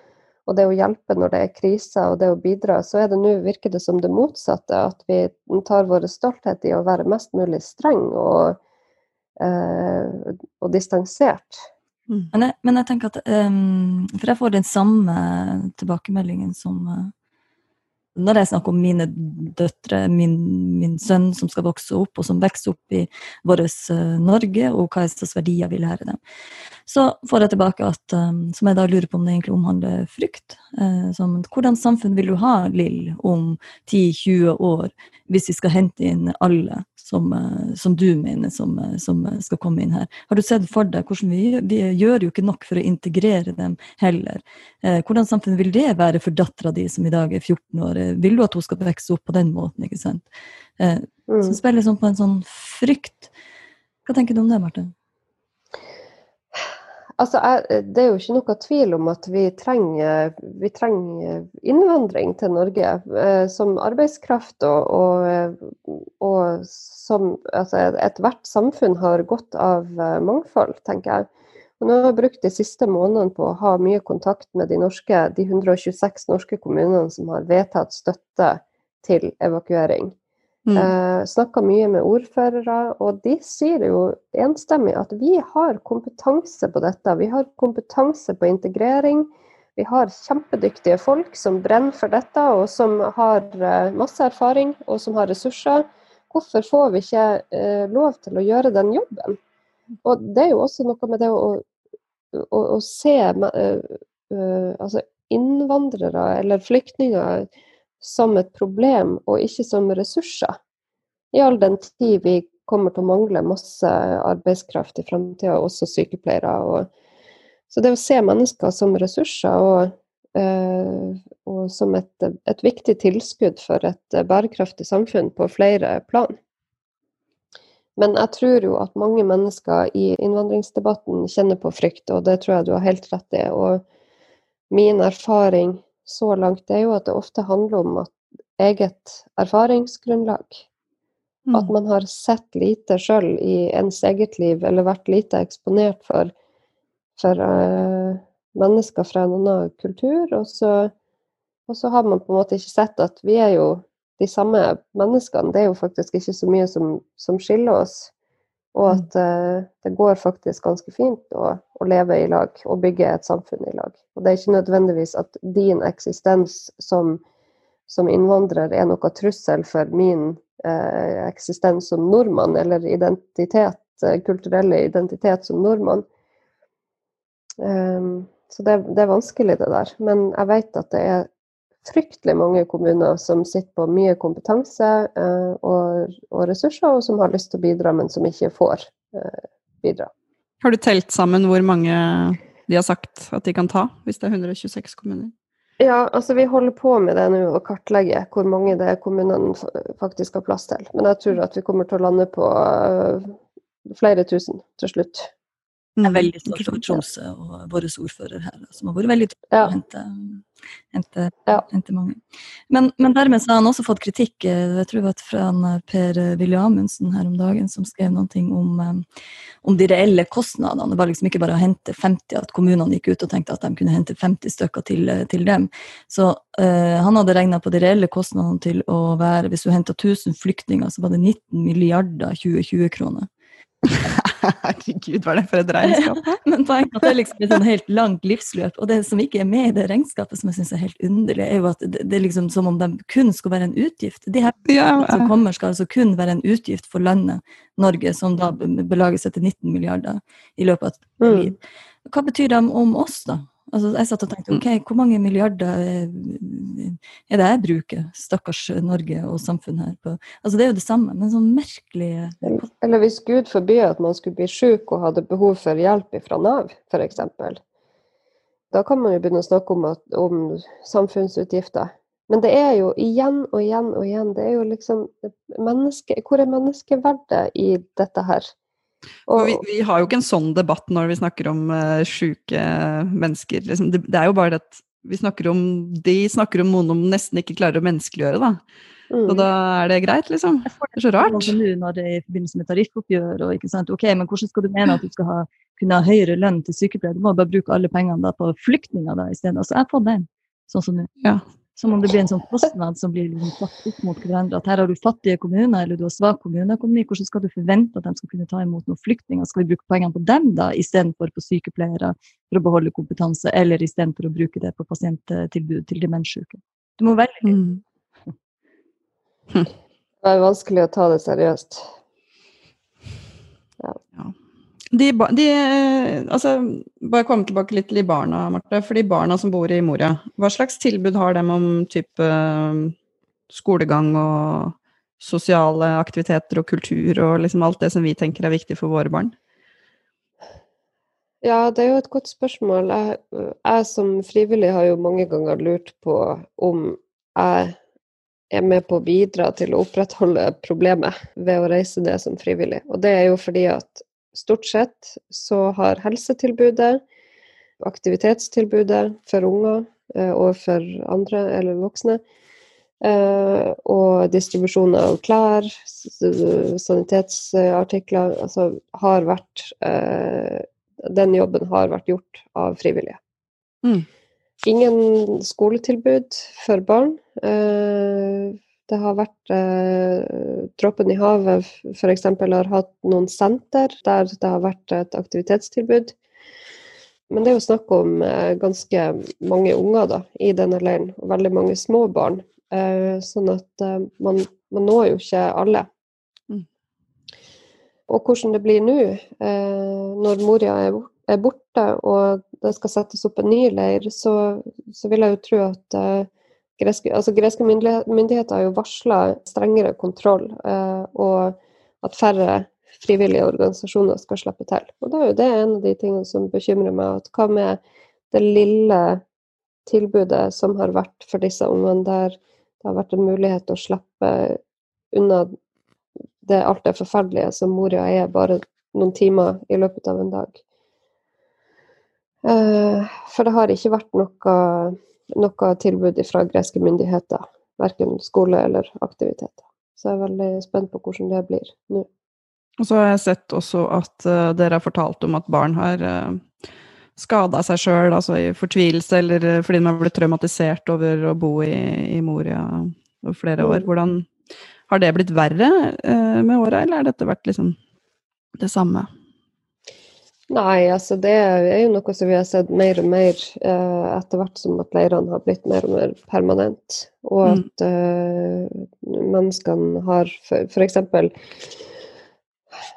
og det å hjelpe når det er krise og det å bidra, så er det nå virker det som det motsatte. At vi tar vår stolthet i å være mest mulig streng og, eh, og distansert. Mm. Men, jeg, men, jeg, tenker at um, For jeg får den samme tilbakemeldingen som uh, når jeg snakker om mine døtre, min, min, sønn som skal vokse opp, og som vokser opp i vårt uh, Norge, og hva slags verdier vi lærer dem, så får jeg tilbake at um, Som jeg da lurer på om det egentlig omhandler frykt. Uh, som, hvordan samfunn vil du ha, Lill, om 10-20 år, hvis vi skal hente inn alle som, som du mener som, som, skal komme inn her? Har du sett for deg hvordan vi, vi gjør jo ikke nok for å integrere dem heller. Hvordan samfunn vil det være for dattera di som i dag er 14 år? vil du at hun skal vokse opp på den måten? ikke sant? Eh, mm. Så spiller liksom på en sånn frykt. Hva tenker du om det, Marte? Altså, jeg, det er jo ikke noe tvil om at vi trenger, vi trenger innvandring til Norge eh, som arbeidskraft. Og, og, og som altså, ethvert samfunn har godt av eh, mangfold, tenker jeg. Og nå har jeg brukt de siste månedene på å ha mye kontakt med de, norske, de 126 norske kommunene som har vedtatt støtte til evakuering. Mm. Eh, Snakka mye med ordførere, og de sier jo enstemmig at vi har kompetanse på dette. Vi har kompetanse på integrering. Vi har kjempedyktige folk som brenner for dette, og som har eh, masse erfaring og som har ressurser. Hvorfor får vi ikke eh, lov til å gjøre den jobben? Og det er jo også noe med det å å, å se altså innvandrere eller flyktninger som et problem og ikke som ressurser. I all den tid vi kommer til å mangle masse arbeidskraft i framtida, også sykepleiere. Og, så det å se mennesker som ressurser og, uh, og som et, et, viktig tilskudd for et bærekraftig samfunn på flere plan. Men jeg tror jo at mange mennesker i innvandringsdebatten kjenner på frykt, og det tror jeg du har helt rett i. Og min erfaring så langt er jo at det ofte handler om eget erfaringsgrunnlag. Mm. At man har sett lite sjøl i ens eget liv, eller vært lite eksponert for, for uh, mennesker fra en annen kultur. Og så, og så har man på en måte ikke sett at vi er jo de samme menneskene. Det er jo faktisk ikke så mye som, som skiller oss. Og mm. at uh, det går faktisk ganske fint å, å, leve i lag og bygge et samfunn i lag. Og det er ikke nødvendigvis at din eksistens som, som innvandrer er noe trussel for min uh, eksistens som nordmann, eller identitet, uh, kulturelle identitet som nordmann. Um, så det, det, er vanskelig, det der. Men jeg vet at det er fryktelig mange kommuner som sitter på mye kompetanse eh, og, og, ressurser, og som har lyst til å bidra, men som ikke får eh, bidra. Har du telt sammen hvor mange de har sagt at de kan ta, hvis det er 126 kommuner? Ja, altså vi holder på med det nå, å kartlegge hvor mange det kommunene faktisk har plass til. Men jeg tror at vi kommer til å lande på uh, flere tusen til slutt. Er mm, veldig stolt over Tromsø og vår ordfører her, som har vært veldig tydelig ja. å hente, hente, ja. hente, mange. Men, men, dermed har han også fått kritikk, eh, jeg tror det var fra eh, Per Willy Amundsen her om dagen, som skrev noe om, eh, om de reelle kostnadene. Det var liksom ikke bare å hente 50, at kommunene gikk ut og tenkte at de kunne hente 50 stykker til, til dem. Så uh, han hadde regna på de reelle kostnadene til å være, hvis du henta 1000 flyktninger, så var det 19 milliarder 2020-kroner. Herregud, hva er det for et regnskap? Men poenget er at det er liksom et sånn helt langt livsløp. Og det som ikke er med i det regnskapet, som jeg syns er helt underlig, er jo at det, det, er liksom som om de kun skal være en utgift. De her ja, som kommer, skal altså kun være en utgift for landet Norge, som da belager seg til 19 milliarder i løpet av et mm. liv. Hva betyr det om oss, da? Altså, jeg satt og tenkte mm. ok, hvor mange milliarder er det jeg bruker, stakkars Norge og samfunn her på Altså det er jo det samme, men sånn merkelig Eller hvis Gud forbyr at man skulle bli syk og hadde behov for hjelp fra Nav, f.eks. Da kan man jo begynne å snakke om, at, om samfunnsutgifter. Men det er jo igjen og igjen og igjen Det er jo liksom menneske, Hvor er menneskeverdet i dette her? Og, vi, vi, har jo ikke en sånn debatt når vi snakker om uh, sjuke mennesker. Liksom. Det, det, er jo bare det at vi snakker om De snakker om noen de nesten ikke klarer å menneskeliggjøre, da. Mm. Og da er det greit, liksom. Det er så rart. Når det er i forbindelse med tariffoppgjør og ikke sant. Ok, men hvordan skal du mene at du skal ha, kunne ha høyere lønn til sykepleiere? Du må bare bruke alle pengene da på flyktninger da isteden. Altså, jeg får den, sånn som nå. Ja. Som om det blir en sånn kostnad som blir liksom satt opp mot hverandre. At her har du fattige kommuner, eller du har svak kommuneøkonomi. Hvordan skal du forvente at de skal kunne ta imot noen flyktninger? Skal vi bruke pengene på dem da, istedenfor på sykepleiere for å beholde kompetanse, eller istedenfor å bruke det på pasienttilbud til demenssyke? Du må velge. Mm. Det er vanskelig å ta det seriøst. Ja. ja. De, de, altså, bare komme tilbake litt til de barna, Marte. For de barna som bor i Moria, hva slags tilbud har dem om type skolegang og sosiale aktiviteter og kultur og liksom alt det som vi tenker er viktig for våre barn? Ja, det er jo et godt spørsmål. Jeg, jeg som frivillig har jo mange ganger lurt på om jeg er med på å bidra til å opprettholde problemet ved å reise det som frivillig. Og det er jo fordi at stort sett så har helsetilbudet, aktivitetstilbudet for unger eh, og for andre eller voksne, eh, og distribusjon av klær, sanitetsartikler, altså har vært eh, Den jobben har vært gjort av frivillige. Mm. Ingen skoletilbud for barn. Det har vært eh, Dråpen i havet f.eks. har hatt noen senter der det har vært et aktivitetstilbud. Men det er jo snakk om eh, ganske mange unger da, i denne leiren, og veldig mange små barn. Eh, sånn at eh, man, man, når jo ikke alle. Mm. Og hvordan det blir nå, eh, når Moria er, er, borte og det skal settes opp en ny leir, så, så vil jeg jo tro at eh, Greske, altså greske myndigheter har jo varsla strengere kontroll, eh, og at færre frivillige organisasjoner skal slippe til. Og da er jo det en av de tingene som bekymrer meg. at Hva med det lille tilbudet som har vært for disse ungene, der det har vært en mulighet å slippe unna det alt det forferdelige som Moria er, bare noen timer i løpet av en dag. Eh, for det har ikke vært noe noe tilbud fra greske myndigheter. Verken skole eller aktiviteter. Så jeg er veldig spent på hvordan det blir nå. Og så har jeg sett også at uh, dere har fortalt om at barn har uh, eh, skada seg sjøl, altså i fortvilelse, eller uh, fordi de har blitt traumatisert over å bo i, i Moria over flere år. Mm. Hvordan Har det blitt verre uh, med åra, eller har dette vært liksom det samme? Nei, altså det er jo noe som vi har sett mer og mer eh, etter hvert som at leirene har blitt mer og mer permanent. Og mm. at eh, menneskene har F.eks.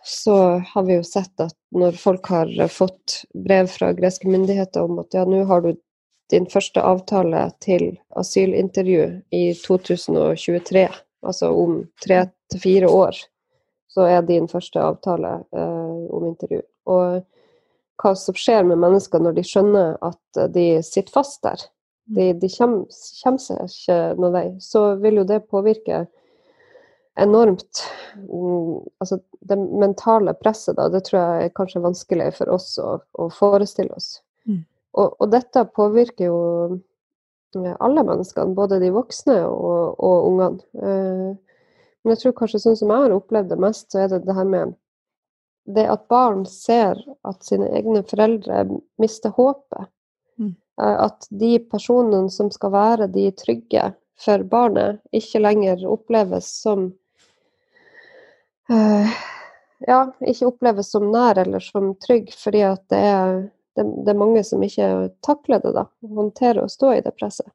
så har vi jo sett at når folk har fått brev fra greske myndigheter om at ja, nå har du din første avtale til asylintervju i 2023, altså om tre til fire år, så er din første avtale eh, om intervju. Og hva som skjer med mennesker når de skjønner at de sitter fast der, de, de kommer, kommer, seg ikke noen vei, så vil jo det påvirke enormt mm, Altså det mentale presset, da, det tror jeg er kanskje vanskelig for oss å, å forestille oss. Mm. Og, og, dette påvirker jo eh, alle menneskene, både de voksne og, og ungene. Eh, men jeg tror kanskje sånn som jeg har opplevd det mest, så er det det her med det at barn ser at sine egne foreldre mister håpet. Mm. At de personene som skal være de trygge for barnet, ikke lenger oppleves som uh, Ja, ikke oppleves som nær eller som trygg, fordi at det er, det, det er mange som ikke takler det, da. Håndterer å stå i det presset.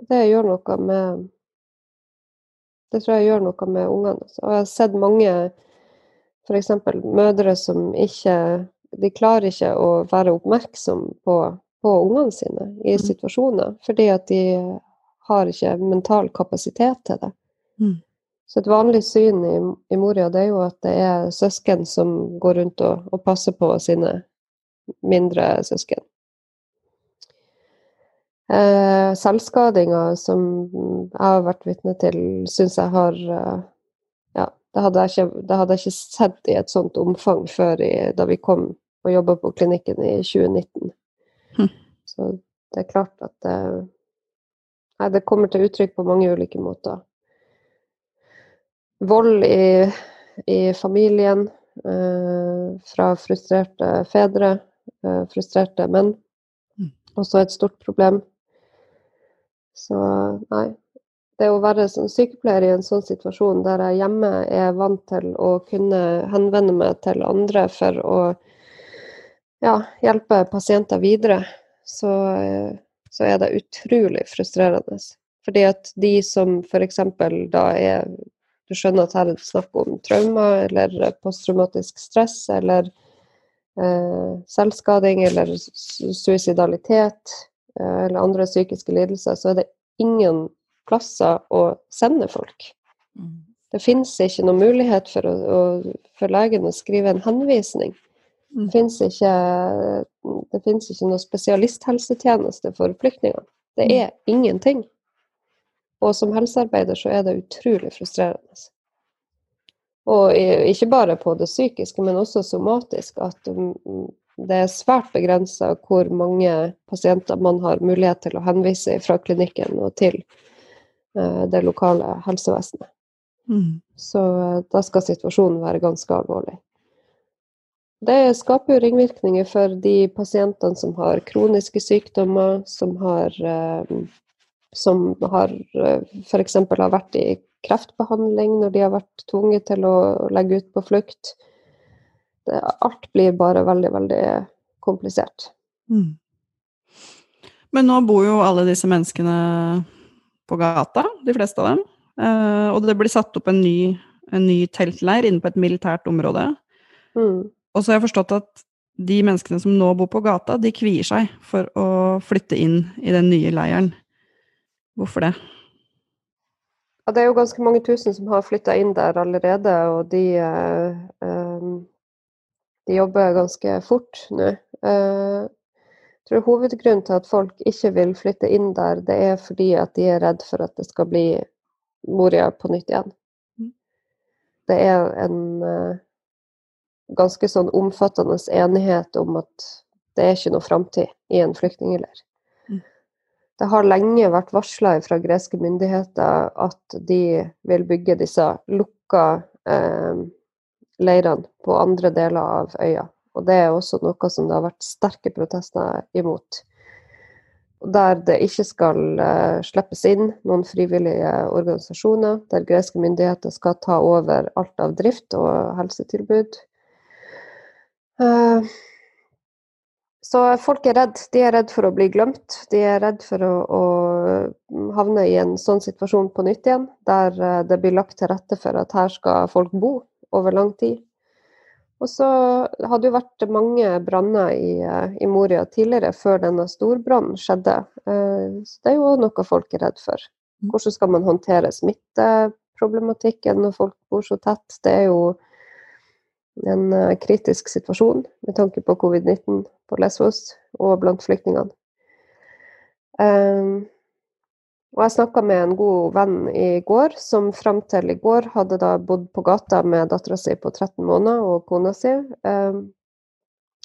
Og det gjør noe med Det tror jeg gjør noe med ungene. Og jeg har sett mange f.eks. mødre som ikke De klarer ikke å være oppmerksom på, på ungene sine i mm. situasjoner, fordi at de har ikke mental kapasitet til det. Mm. Så et vanlig syn i, i, Moria det er jo at det er søsken som går rundt og, og passer på sine mindre søsken. Eh, selvskadinger som jeg har vært vitne til, syns jeg har eh, det hadde, jeg ikke, det hadde jeg ikke sett i et sånt omfang før i, da vi kom og jobba på klinikken i 2019. Hm. Så det er klart at det, nei, det kommer til uttrykk på mange ulike måter vold i, i familien eh, fra frustrerte fedre, eh, frustrerte menn. Mm. Også et stort problem. Så nei. Det å være som sykepleier i en sånn situasjon der jeg hjemme er vant til å kunne henvende meg til andre for å ja, hjelpe pasienter videre, så, så er det utrolig frustrerende. Fordi at de som f.eks. da er du skjønner at her er det snakk om traumer eller posttraumatisk stress eller eh, selvskading eller suicidalitet eh, eller andre psykiske lidelser, så er det ingen plasser å sende folk. Mm. Det finnes ikke noen mulighet for, å, for legen å skrive en henvisning. Mm. Det finnes ikke, det ikke noen spesialisthelsetjeneste for flyktninger. Det mm. er ingenting. Og som helsearbeider så er det utrolig frustrerende. Og ikke bare på det psykiske, men også somatisk. At det er svært begrensa hvor mange pasienter man har mulighet til å henvise fra klinikken og til det lokale helsevesenet. Mm. Så eh, da skal situasjonen være ganske alvorlig. Det skaper jo ringvirkninger for de pasientene som har kroniske sykdommer, som har eh, som har eh, f.eks. har vært i kreftbehandling når de har vært tvunget til å legge ut på flukt. Det, alt blir bare veldig, veldig komplisert. Mm. Men nå bor jo alle disse menneskene på gata, de fleste av dem. Uh, og det blir satt opp en ny, en ny teltleir inne på et militært område. Mm. Og så har jeg forstått at de menneskene som nå bor på gata, de kvier seg for å flytte inn i den nye leiren. Hvorfor det? Ja, det er jo ganske mange tusen som har flytta inn der allerede, og de, eh, de jobber ganske fort nå. Eh, jeg tror hovedgrunnen til at folk ikke vil flytte inn der, det er fordi at de er redd for at det skal bli Moria på nytt igjen. Mm. Det er en uh, ganske sånn omfattende enighet om at det er ikke noe framtid i en flyktningleir. Det har lenge vært varsla fra greske myndigheter at de vil bygge disse lukka eh, leirene på andre deler av øya. Og det er også noe som det har vært sterke protester imot. Der det ikke skal eh, slippes inn noen frivillige organisasjoner, der greske myndigheter skal ta over alt av drift og helsetilbud. Eh, så folk er redd. De er redd for å bli glemt. De er redd for å, å havne i en sånn situasjon på nytt igjen, der eh, det blir lagt til rette for at her skal folk bo over lang tid. Og så hadde jo vært mange branner i, i, Moria tidligere, før denne storbrannen skjedde. Så det er jo noe folk er redd for. Mm. Hvordan skal man håndtere smitteproblematikken når folk bor så tett? Det er jo en kritisk situasjon med tanke på covid-19 på Lesvos og blant flyktningene. Og jeg snakka med en god venn i går, som fram til i går hadde da bodd på gata med dattera si på 13 måneder og kona si. Um,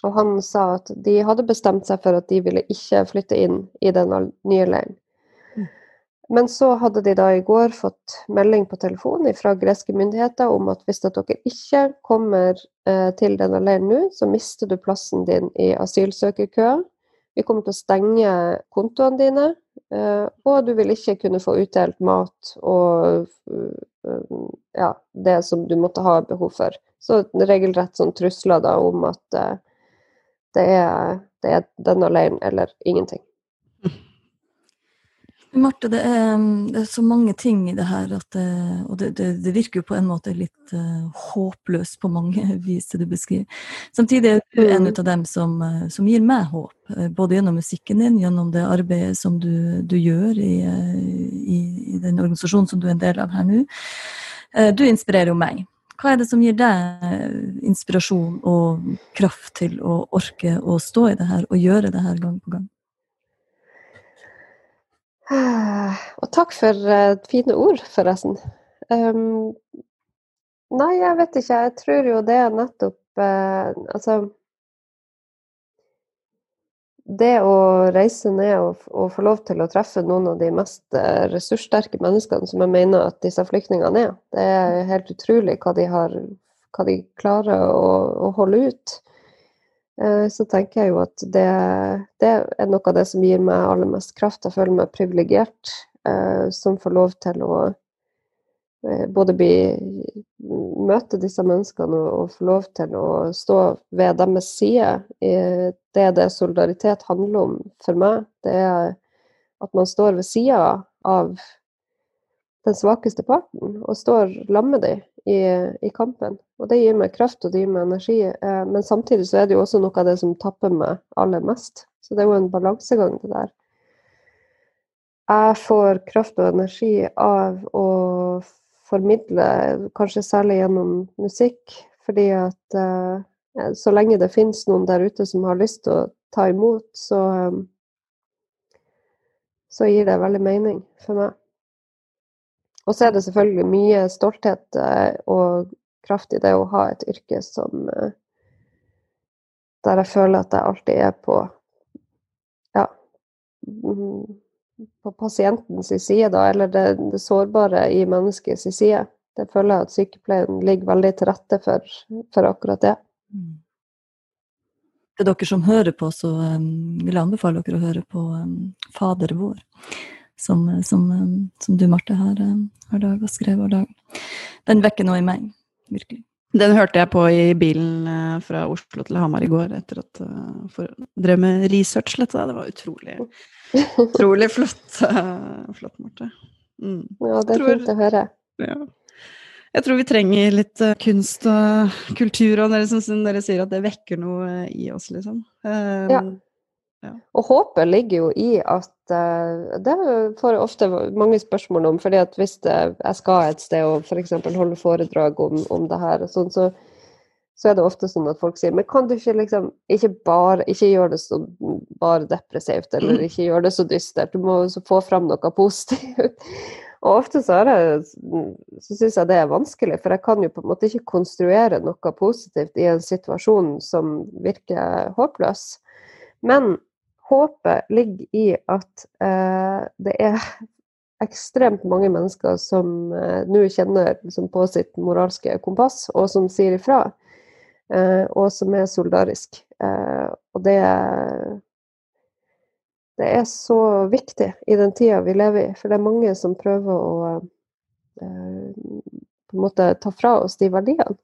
og han sa at de hadde bestemt seg for at de ville ikke flytte inn i den nye leiren. Mm. Men så hadde de da i går fått melding på telefon fra greske myndigheter om at hvis dere ikke kommer eh, til denne leiren nå, så mister du plassen din i asylsøkerkøa. Vi kommer til å stenge kontoene dine, eh, og du vil ikke kunne få utdelt mat og eh, ja, det som du måtte ha behov for. Så regelrett sånn trusler da om at eh, det er, det er denne leiren eller ingenting. Marte, det er, det er, så mange ting i det her, det, og det, det, det, virker jo på en måte litt uh, håpløst på mange vis, det du beskriver. Samtidig er du en mm. av dem som, uh, som, gir meg håp, både gjennom musikken din, gjennom det arbeidet som du, du gjør i, i, i, den organisasjonen som du er en del av her nå. du inspirerer jo meg. Hva er det som gir deg inspirasjon og kraft til å orke å stå i det her og gjøre det her gang på gang? Og takk for uh, fine ord, forresten. Um, nei, jeg vet ikke. Jeg tror jo det er nettopp uh, Altså Det å reise ned og, og, få lov til å treffe noen av de mest uh, ressurssterke menneskene som jeg mener at disse flyktningene er, det er helt utrolig hva de, har, hva de klarer å, å holde ut. Eh, så tenker jeg jo at det, det, er noe av det som gir meg aller mest kraft. Jeg føler meg privilegert eh, som får lov til å eh, både bli, møte disse menneskene og, og få lov til å stå ved deres side. Det er det solidaritet handler om for meg. Det er at man står ved sida av den svakeste parten og står sammen med dem i, i, kampen. Og det gir meg kraft og det gir meg energi. Eh, men samtidig så er det jo også noe av det som tapper meg aller mest. Så det er jo en balansegang, det der. Jeg får kraft og energi av å formidle, kanskje særlig gjennom musikk, fordi at eh, så lenge det finnes noen der ute som har lyst til å ta imot, så, eh, så gir det veldig mening for meg. Og så er det selvfølgelig mye stolthet eh, og kraft i det å ha et yrke som eh, Der jeg føler at jeg alltid er på ja, mm, på pasientens side, da, eller det, det sårbare i menneskets side. Det føler jeg at sykepleien ligger veldig til rette for, for akkurat det. Mm. Til dere som hører på, så um, vil jeg anbefale dere å høre på um, Fader vår som, som, som du, Marte, har, har laga, skrevet hver dag. Den vekker noe i meg, virkelig. Den hørte jeg på i bilen eh, fra Oslo til Hamar i går etter at jeg drev med research litt. Det var utrolig, utrolig flott, flott Marte. Mm. Ja, det er tror, fint å høre. Ja. Jeg tror vi trenger litt kunst og kultur, og dere, som dere sier at det vekker noe i oss, liksom. Um, ja. Ja. Og håpet ligger jo i at uh, Det får jeg ofte mange spørsmål om. fordi at hvis det, jeg skal et sted og f.eks. For holde foredrag om, om det her, sånn, så, så, er det ofte sånn at folk sier Men kan du ikke liksom Ikke bare ikke gjøre det så bare depressivt, eller mm. ikke gjøre det så dystert. Du må også få fram noe positivt. Og ofte så, jeg, så syns jeg det er vanskelig, for jeg kan jo på en måte ikke konstruere noe positivt i en situasjon som virker håpløs. Men håpet ligger i at eh, det er ekstremt mange mennesker som eh, nå kjenner liksom, på sitt moralske kompass, og som sier ifra. Eh, og som er solidarisk. Eh, og det det er så viktig i den tida vi lever i, for det er mange som prøver å eh, på en måte ta fra oss de verdiene.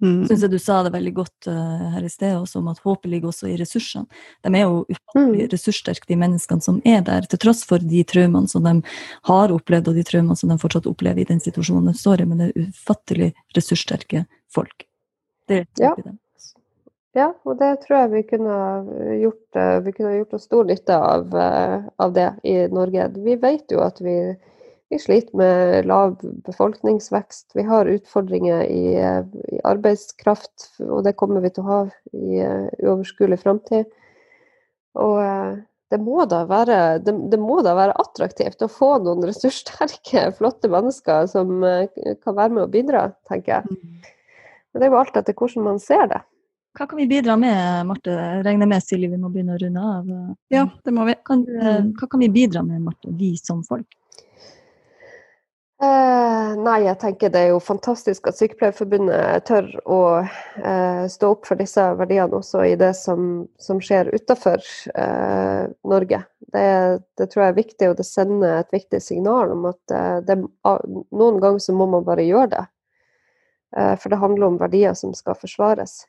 Mm. Syns jeg du sa det veldig godt uh, her i sted også, om at håpet ligger også i ressursene. De er jo ufattelig mm. ressurssterke, de menneskene som er der, til tross for de traumene som de har opplevd, og de traumene som de fortsatt opplever i den situasjonen de står i. Men det er ufattelig ressurssterke folk. Det er ja. dem. Ja, og det tror jeg vi kunne gjort, vi kunne gjort oss stor nytte av, av, det i Norge. Vi vet jo at vi, vi, sliter med lav befolkningsvekst. Vi har utfordringer i, i arbeidskraft, og det kommer vi til å ha i uoverskuelig framtid. Og det må, da være, det, det må, da være, attraktivt å få noen ressurssterke, flotte mennesker som kan være med og bidra, tenker jeg. Mm. Men det er jo alt etter hvordan man ser det. Hva kan vi bidra med, Marte? Regner med Silje, vi må begynne å runde av. Ja, det må vi. Kan, hva kan vi bidra med, Marte, vi som folk? Eh, nei, jeg tenker det er jo fantastisk at Sykepleierforbundet tør å eh, stå opp for disse verdiene også i det som, som skjer utenfor eh, Norge. Det, det, tror jeg er viktig, og det sender et viktig signal om at eh, det, noen ganger så må man bare gjøre det. Eh, for det handler om verdier som skal forsvares.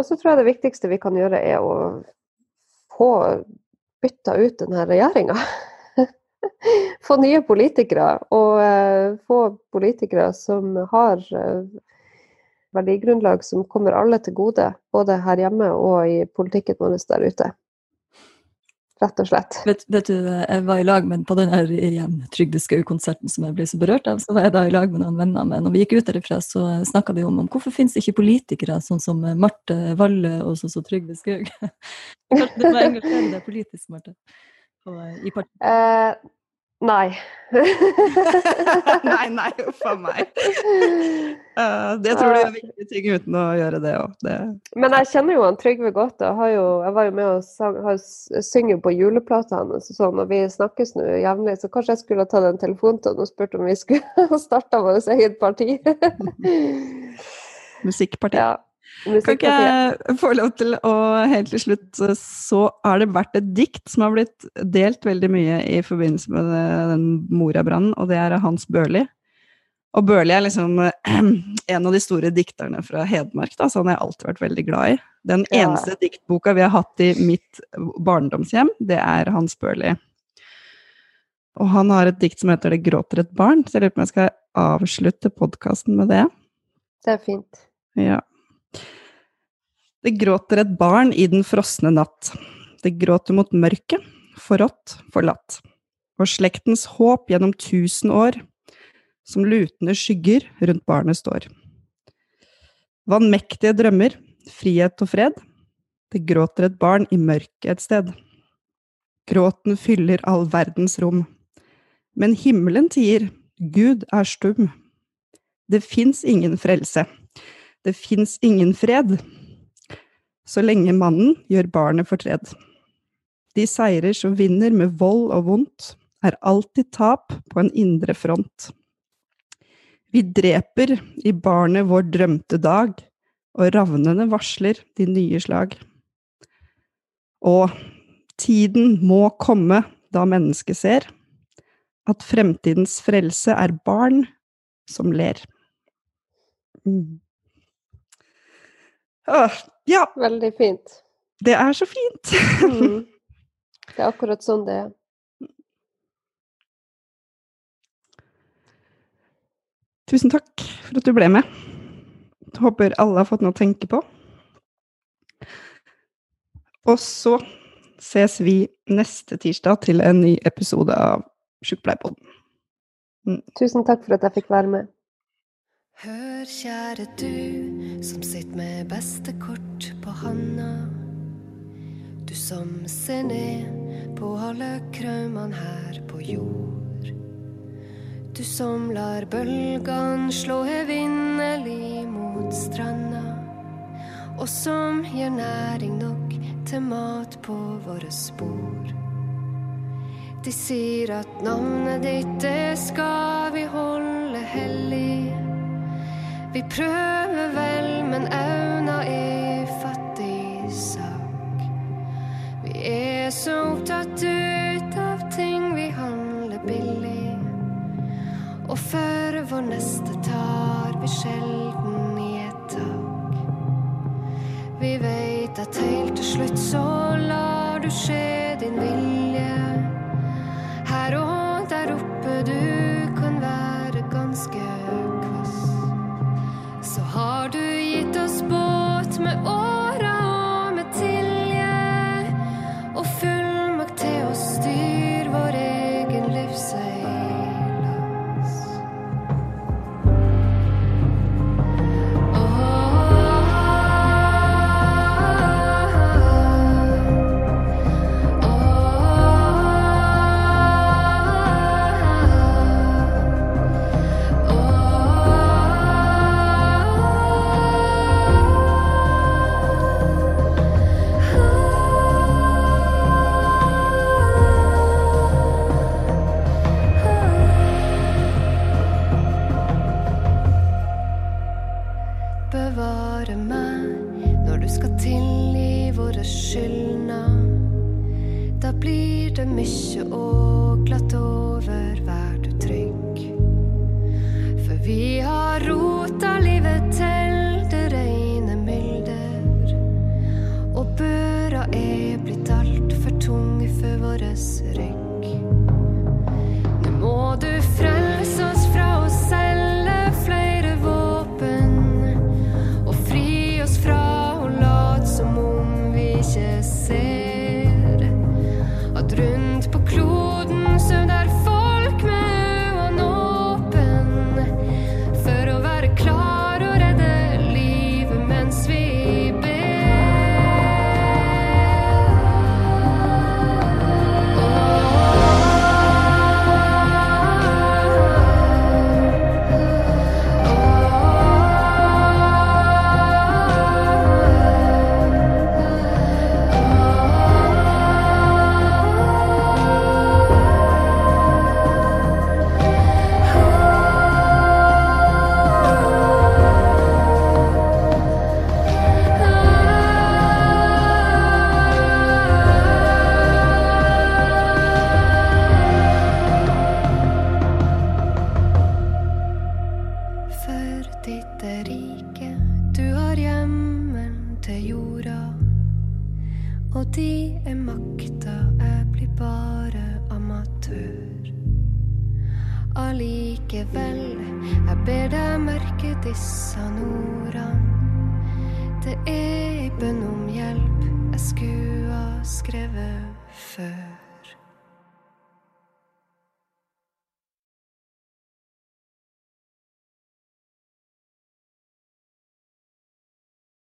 Og så tror jeg det viktigste vi kan gjøre, er å få bytta ut denne regjeringa. få nye politikere, og uh, få politikere som har uh, verdigrunnlag som kommer alle til gode, både her hjemme og i politikken vår der ute rett og slett. Vet, vet, du, jeg var i lag med på den Skau-konserten som jeg ble så berørt av. Så var jeg da i lag med noen venner Men Når vi gikk ut derifra, så snakka vi om, om hvorfor finnes ikke politikere sånn som Marte Valle og sånn som Trygve Skau? Kanskje det var engasjere deg politisk, Marte? I partiet? Eh, Nei. nei, nei, uff a meg. Uh, det tror du er viktige ting uten å gjøre det òg. Det... Men jeg kjenner jo han Trygve godt. Og jo, jeg var jo med og sang, har, synger på juleplata hans og sånn, og vi snakkes nå jevnlig, så kanskje jeg skulle ha tatt en telefon til han og spurt om vi skulle starta vårt eget parti. Musikkparti. Ja. Kan ikke jeg få lov til å helt til slutt Så har det vært et dikt som har blitt delt veldig mye i forbindelse med den Moria-brannen, og det er Hans Børli. Og Børli er liksom en av de store dikterne fra Hedmark, da, så han har jeg alltid vært veldig glad i. Den eneste ja. diktboka vi har hatt i mitt barndomshjem, det er Hans Børli. Og han har et dikt som heter 'Det gråter et barn', så jeg lurer på om jeg skal avslutte podkasten med det. Det er fint. Ja. Det gråter et barn i den frosne natt. Det gråter mot mørket, forrådt, forlatt. Og slektens håp gjennom tusen år, som lutende skygger rundt barnet står. Vanmektige drømmer, frihet og fred. Det gråter et barn i mørket et sted. Gråten fyller all verdens rom. Men himmelen tier, Gud er stum. Det fins ingen frelse. Det fins ingen fred så lenge mannen gjør barnet fortred. De seirer som vinner med vold og vondt, er alltid tap på en indre front. Vi dreper i barnet vår drømte dag, og ravnene varsler de nye slag. Og tiden må komme da mennesket ser at fremtidens frelse er barn som ler. Mm. Åh, ja. Veldig fint. Det er så fint. mm. Det er akkurat sånn det er. Tusen takk for at du ble med. Håper alle har fått noe å tenke på. Og så ses vi neste tirsdag til en ny episode av Sjukepleierpodden. Mm. Tusen takk for at jeg fikk være med. Hør, kjære du som sitter med beste kort på handa. Du som ser ned på alle kraumene her på jord. Du som lar bølgene slå evinnelig mot stranda. Og som gir næring nok til mat på våre spor. De sier at navnet ditt, det skal vi holde hellig. Vi prøver vel, men auna er